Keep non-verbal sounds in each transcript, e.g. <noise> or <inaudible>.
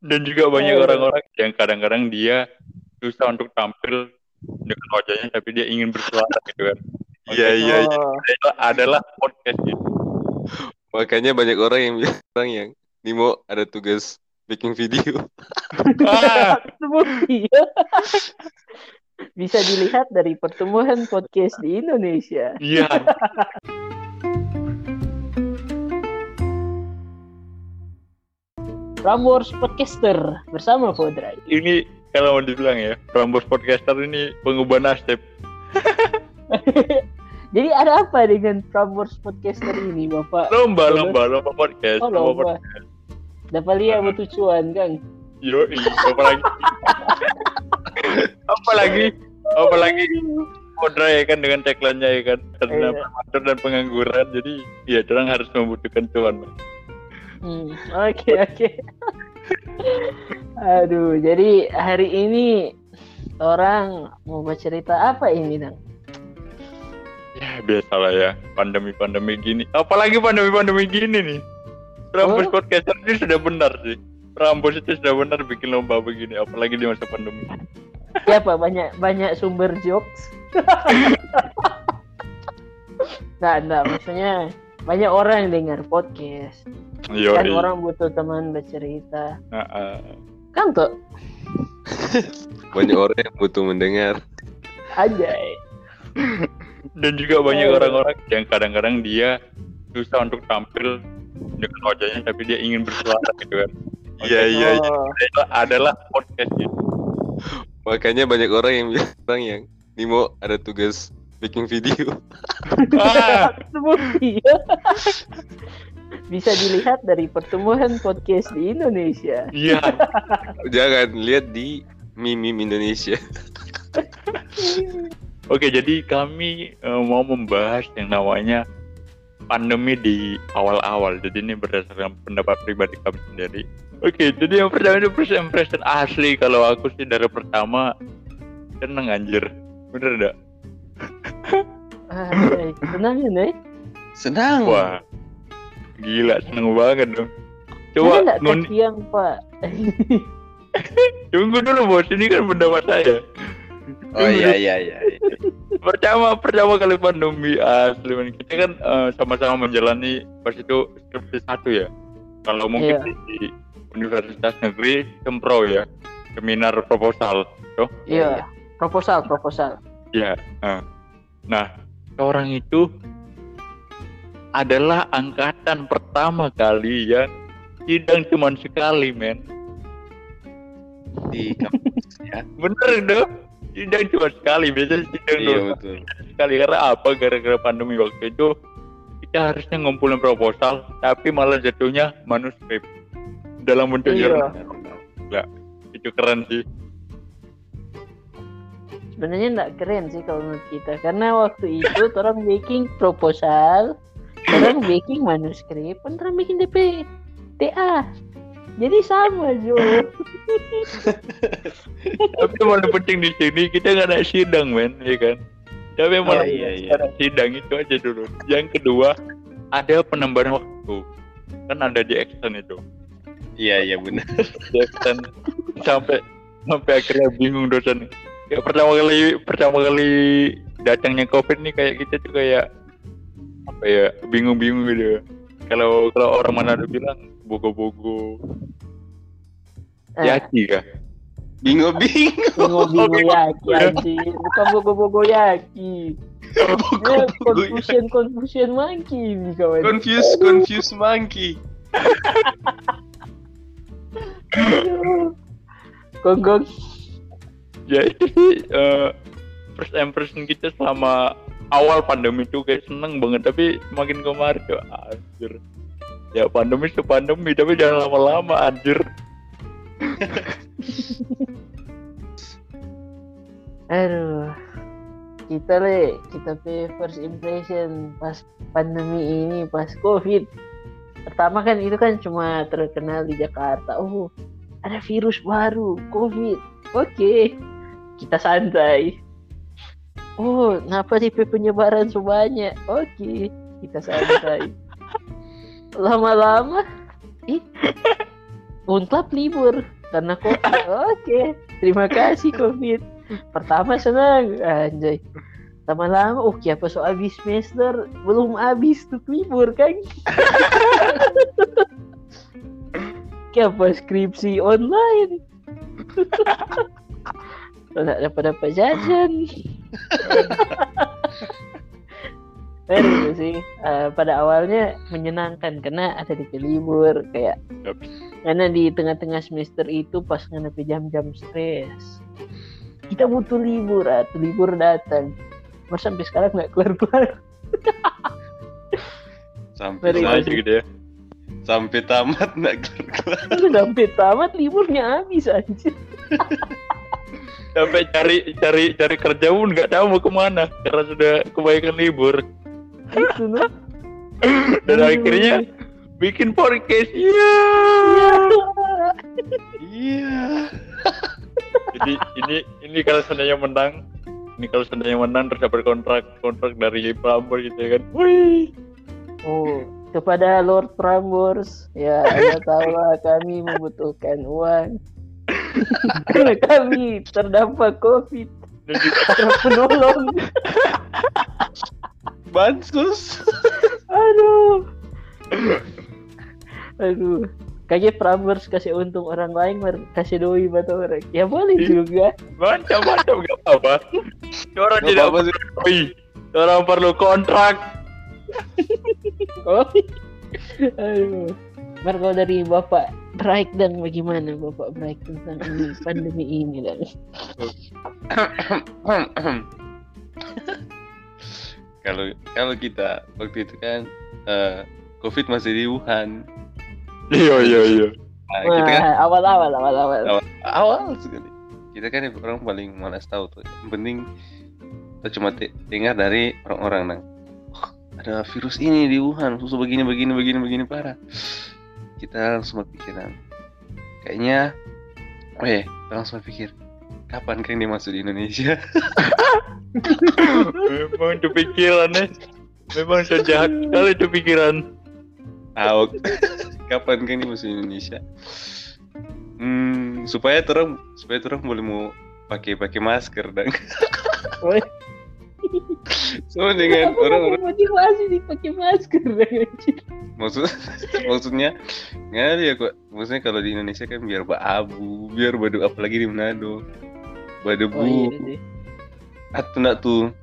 Dan juga banyak Eh. orang-orang yang kadang-kadang dia susah untuk tampil dengan wajahnya tapi dia ingin bersuara gitu kan. Iya iya. iya. Oh, Itu adalah podcast gitu. Makanya banyak orang yang bilang yang Nimo ada tugas bikin video. Ah. Bisa dilihat dari pertumbuhan podcast di Indonesia. iya. <laughs> Prambors Podcaster bersama Podray. Ini kalau mau dibilang ya, Rambos Podcaster ini pengubah nasib. <laughs> Jadi ada apa dengan Prambors Podcaster ini, Bapak? Lomba, Lomba. lomba, podcast. Oh, lomba. Dapat lihat butuh cuan, Kang. Yo, <laughs> apalagi apalagi apalagi Kodra ya kan dengan tagline-nya ya kan karena Iya. dan pengangguran jadi ya orang harus membutuhkan cuan. Hmm, Oke, oke. Aduh, jadi hari ini orang mau bercerita apa ini, Dang? ya biasalah ya pandemi-pandemi gini apalagi pandemi-pandemi gini nih Rambus Oh. podcaster ini sudah benar sih Rambus itu sudah benar bikin lomba begini apalagi di masa pandemi Siapa banyak banyak sumber jokes? <laughs> Nah, enggak, maksudnya banyak orang yang dengar podcast. Kan orang butuh teman bercerita. Kan tuh Banyak orang yang butuh mendengar. aja. dan juga banyak Oh. orang-orang yang kadang-kadang dia susah untuk tampil dengan wajahnya tapi dia ingin bersuara gitu kan Iya iya. iya. Itu adalah podcast gitu Makanya banyak orang yang bilang yang Nimo ada tugas bikin video. ah, <laughs> ya. Bisa dilihat dari pertumbuhan podcast di Indonesia. iya <laughs> Jangan lihat di meme Indonesia. <laughs> oke jadi kami eh, mau membahas yang namanya pandemi di awal-awal jadi ini berdasarkan pendapat pribadi kami sendiri oke jadi yang pertama itu first impression asli kalau aku sih dari pertama seneng anjir bener enggak senang ya, nih. Senang. wah gila seneng banget dong Coba nun kasihan, Pak. <laughs> tunggu dulu bos ini kan pendapat saya Oh iya iya iya. <laughs> pertama pertama kali pandemi asli men. kita kan eh, sama-sama menjalani pas itu skripsi satu ya kalau mungkin Iya. di universitas negeri sempro ya seminar proposal toh Iya, proposal, proposal. ya eh. nah orang itu adalah angkatan pertama kali yang sidang cuma sekali men. Di kampus ya. <laughs> bener dong. Sidang cuma sekali. Biasanya sidang Iya betul. sekali. Karena apa? Gara-gara pandemi waktu itu kita harusnya ngumpulin proposal tapi malah jatuhnya manuskrip. Dalam bentuk Iya. jurnal. Nggak, itu keren sih. Sebenarnya enggak keren sih kalau menurut kita. Karena waktu itu orang bikin proposal, orang bikin manuskrip, orang bikin DP TA. Jadi sama, Jo. <laughs> tapi yang paling penting di sini kita nggak ada sidang men ya kan tapi yang Oh, paling iya, penting iya. ada sidang itu aja dulu yang kedua ada penambahan waktu kan ada di extend itu Iya iya benar. di extend sampai sampai akhirnya bingung dosen ya pertama kali pertama kali datangnya covid nih kayak kita tuh kayak apa ya bingung-bingung gitu kalau kalau orang mana ada bilang bogo-bogo Eh, yaki kah bingo. Bingo-bingo yaki anjir, bukan bogo-bogo yaki. Dia confusion confusion monkey nih kawan. Confuse confuse monkey. Gonggong. ya sih eh, first impression kita selama awal pandemi itu kayak seneng banget tapi makin kemarin tuh anjir ya pandemi itu pandemi tapi jangan lama-lama anjir <laughs> Aduh. Kita le, kita pe first impression pas pandemi ini, pas covid. Pertama kan itu kan cuma terkenal di Jakarta. Oh, ada virus baru, covid. Oke, kita santai. Oh, ngapa sih pe penyebaran sebanyak? Oke, kita santai. Lama-lama, ih, Unklap libur karena covid. Oke, terima kasih covid. Pertama senang, anjay. Lama-lama, oh apa so habis semester belum habis tuh libur kan? Kenapa skripsi online? Tidak dapat dapat jajan. Baru sih uh, pada awalnya menyenangkan karena ada di libur kayak Yap. karena di tengah-tengah semester itu pas ngenepi jam-jam stres kita butuh libur atau libur datang Mas sampai sekarang nggak keluar-keluar <laughs> Sampai Very Sama good. aja gitu ya. sampai tamat nggak keluar. sampai tamat liburnya habis aja <laughs> Sampai cari cari cari kerja pun nggak tahu mau ke mana karena sudah kebanyakan libur. itu Dan akhirnya bikin podcast. Iya. Iya. Jadi ini ini kalau seandainya menang, ini kalau seandainya menang terus dapat kontrak kontrak dari Prambor gitu ya kan. Wih. oh kepada Lord Prambors ya anda tahulah kami membutuhkan uang karena kami terdampak covid. Dan juga para penolong Bansus. aduh. Aduh. Kayak Prambors kasih untung orang lain mer. Kasih doi buat orang. Ya boleh juga. Macam-macam nggak apa-apa. Orang tidak apa-apa sih. Wih, orang perlu kontrak. <laughs> oh. Aduh. Mar kalau dari Bapak breakdown bagaimana Bapak break tentang ini <laughs> pandemi ini dan kalau kalau kita waktu itu kan eh, COVID masih di Wuhan. Iya iya iya. Nah, kita kan Wah, awal-awal awal-awal awal, awal sekali. Kita kan orang paling malas tahu tuh. Yang penting kita cuma dengar dari orang-orang nang. "Wah, ada virus ini di Wuhan, susu begini begini begini begini parah. Kita langsung berpikiran. Kayaknya, oh ya, langsung berpikir, kapan dia masuk di Indonesia? <laughs> Memang itu pikirannya. Memang sejahat sekali itu pikiran. Awak, kapan dia masuk di Indonesia? Hmm, supaya terang, supaya terang boleh mau pakai pakai masker dan. Sama dengan orang-orang motivasi dipakai masker. Maksud maksudnya nggak ada ya kok maksudnya kalau di Indonesia kan biar abu biar badu apalagi di Manado. Badu oh iya atau nak tuh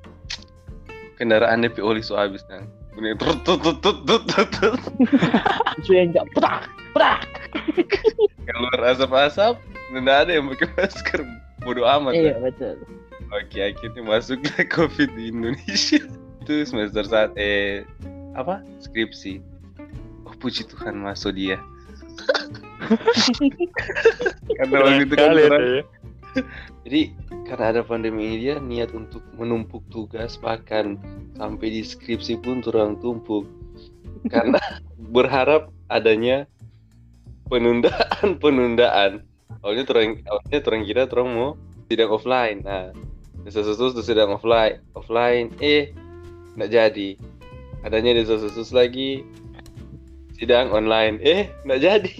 kendaraan DP oli so habis nang. Bunyi tut tut tut tut tut tut tut. Yang enggak prak prak. Keluar asap-asap nggak ada yang pakai masker. Bodoh amat iya betul oke akhirnya masuk <laughs> covid di Indonesia itu semester saat eh apa skripsi oh puji Tuhan masuk dia <laughs> karena waktu itu kan orang- ya. <laughs> Jadi karena ada pandemi ini dia niat untuk menumpuk tugas bahkan sampai di skripsi pun turang tumpuk karena berharap adanya penundaan penundaan. Awalnya turang awalnya turang kira turang mau sidang offline. Nah, desa-susus tuh sidang offline offline. Eh nggak jadi. Adanya desa-susus lagi. Sidang online. Eh nggak jadi.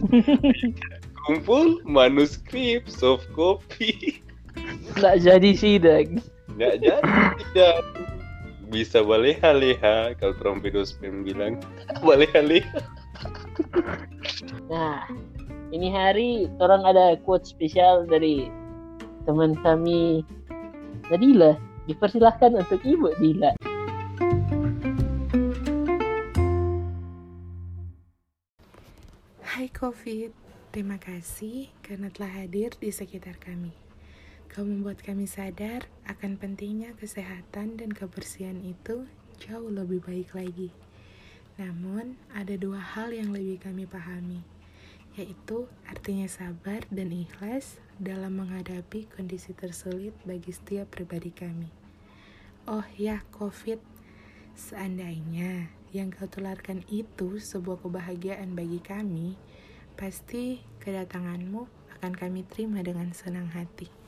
<laughs> Kumpul manuskrip soft copy. enggak jadi sidang. Nggak jadi tidak bisa baleha-leha. Kalau trompedospem bilang <laughs> baleha-leha. Nah ini hari orang ada quote spesial dari teman kami Nadila dipersilahkan untuk ibu Dila Hai COVID, terima kasih karena telah hadir di sekitar kami. Kau membuat kami sadar akan pentingnya kesehatan dan kebersihan itu jauh lebih baik lagi. Namun, ada dua hal yang lebih kami pahami, yaitu artinya sabar dan ikhlas dalam menghadapi kondisi tersulit bagi setiap pribadi kami. Oh ya, COVID, seandainya yang kau tularkan itu sebuah kebahagiaan bagi kami, pasti kedatanganmu akan kami terima dengan senang hati.